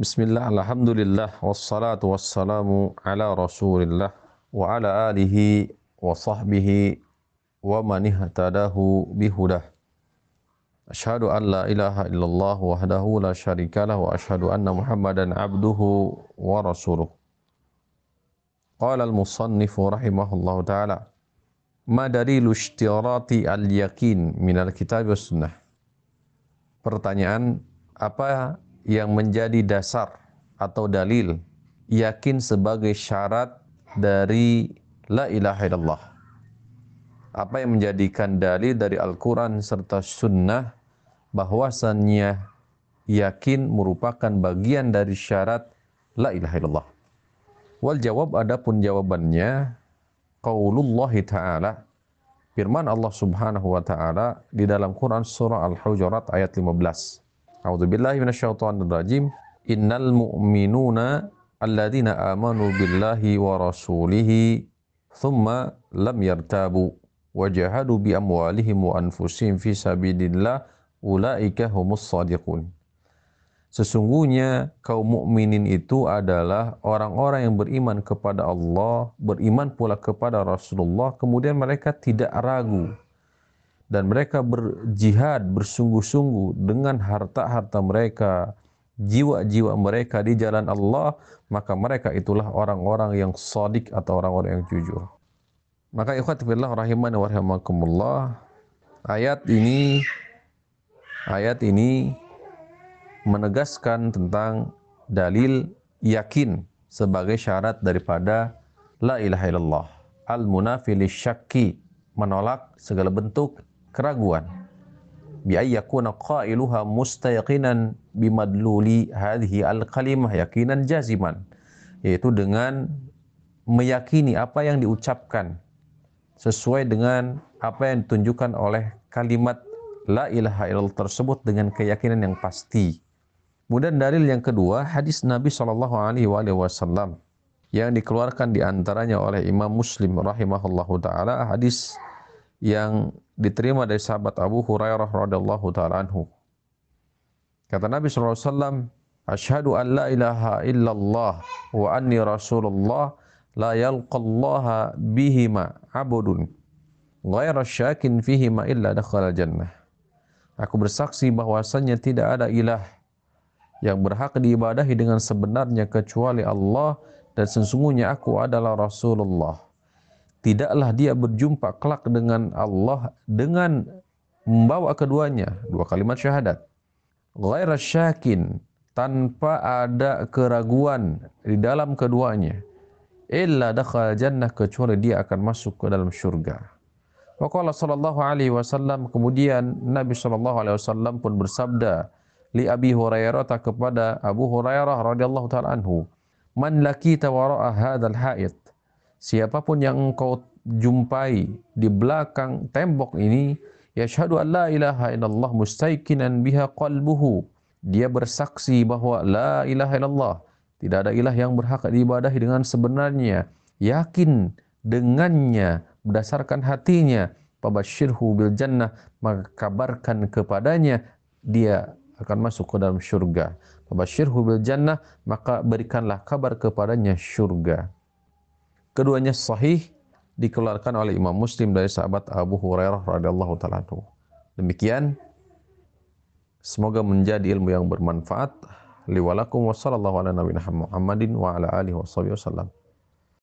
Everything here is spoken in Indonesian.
Bismillah, Alhamdulillah, wassalatu wassalamu ala rasulillah wa ala alihi wa sahbihi wa man bihudah. Ashhadu an la ilaha illallah wahdahu la syarikalah wa ashhadu anna Muhammadan abduhu wa rasuluh. Qala al-musannif rahimahullahu taala Ma dalilu ishtirati al-yakin min al-kitab wa sunnah Pertanyaan apa yang menjadi dasar atau dalil yakin sebagai syarat dari la ilaha illallah apa yang menjadikan dalil dari Al-Quran serta sunnah bahwasannya yakin merupakan bagian dari syarat la ilaha illallah. Wal jawab adapun jawabannya qaulullah taala firman Allah Subhanahu wa taala di dalam Quran surah Al-Hujurat ayat 15. A'udzu billahi minasyaitonir rajim. Innal mu'minuna alladzina amanu billahi wa rasulihi thumma lam yartabu wajahadu bi amwalihim wa anfusihim fi sabilillah ulaika humus sadiqun. Sesungguhnya kaum mukminin itu adalah orang-orang yang beriman kepada Allah, beriman pula kepada Rasulullah, kemudian mereka tidak ragu dan mereka berjihad bersungguh-sungguh dengan harta-harta mereka, jiwa-jiwa mereka di jalan Allah, maka mereka itulah orang-orang yang sadik atau orang-orang yang jujur. Maka ikhwati fillah rahimani wa rahimakumullah, ayat ini Ayat ini menegaskan tentang dalil yakin sebagai syarat daripada la ilaha illallah. Al-munafili syakki menolak segala bentuk keraguan. Bi ayyakuna qailuha mustayaqinan bimadluli hadhihi al-kalimah yakinan jaziman. Yaitu dengan meyakini apa yang diucapkan sesuai dengan apa yang ditunjukkan oleh kalimat la ilaha illallah tersebut dengan keyakinan yang pasti. Kemudian dalil yang kedua, hadis Nabi Shallallahu Alaihi Wasallam yang dikeluarkan di antaranya oleh Imam Muslim rahimahullahu taala hadis yang diterima dari sahabat Abu Hurairah radhiallahu taala anhu. Kata Nabi Shallallahu Alaihi Wasallam, Ashhadu an la ilaha illallah wa anni rasulullah la yalqallaha bihima abudun ghaira syakin fihima illa dakhala jannah. Aku bersaksi bahwasannya tidak ada ilah yang berhak diibadahi dengan sebenarnya kecuali Allah dan sesungguhnya aku adalah Rasulullah. Tidaklah dia berjumpa kelak dengan Allah dengan membawa keduanya, dua kalimat syahadat. Ghaira syakin, tanpa ada keraguan di dalam keduanya. Illa dakhal jannah kecuali dia akan masuk ke dalam syurga. Waqala sallallahu alaihi wasallam kemudian Nabi sallallahu alaihi wasallam pun bersabda li Abi Hurairah kepada Abu Hurairah radhiyallahu taala anhu man lakita wara'a hadzal ha'id siapa pun yang engkau jumpai di belakang tembok ini yashhadu an la ilaha illallah mustaiqinan biha qalbuhu. Dia bersaksi bahwa la ilaha illallah tidak ada ilah yang berhak diibadahi dengan sebenarnya yakin dengannya berdasarkan hatinya. Pabashirhu bil jannah maka kabarkan kepadanya dia akan masuk ke dalam syurga. Pabashirhu bil jannah maka berikanlah kabar kepadanya syurga keduanya sahih dikeluarkan oleh Imam Muslim dari sahabat Abu Hurairah radhiyallahu taala demikian semoga menjadi ilmu yang bermanfaat. Liwalakum wa sallallahu ala nabiyina Muhammadin wa ala alihi wasallam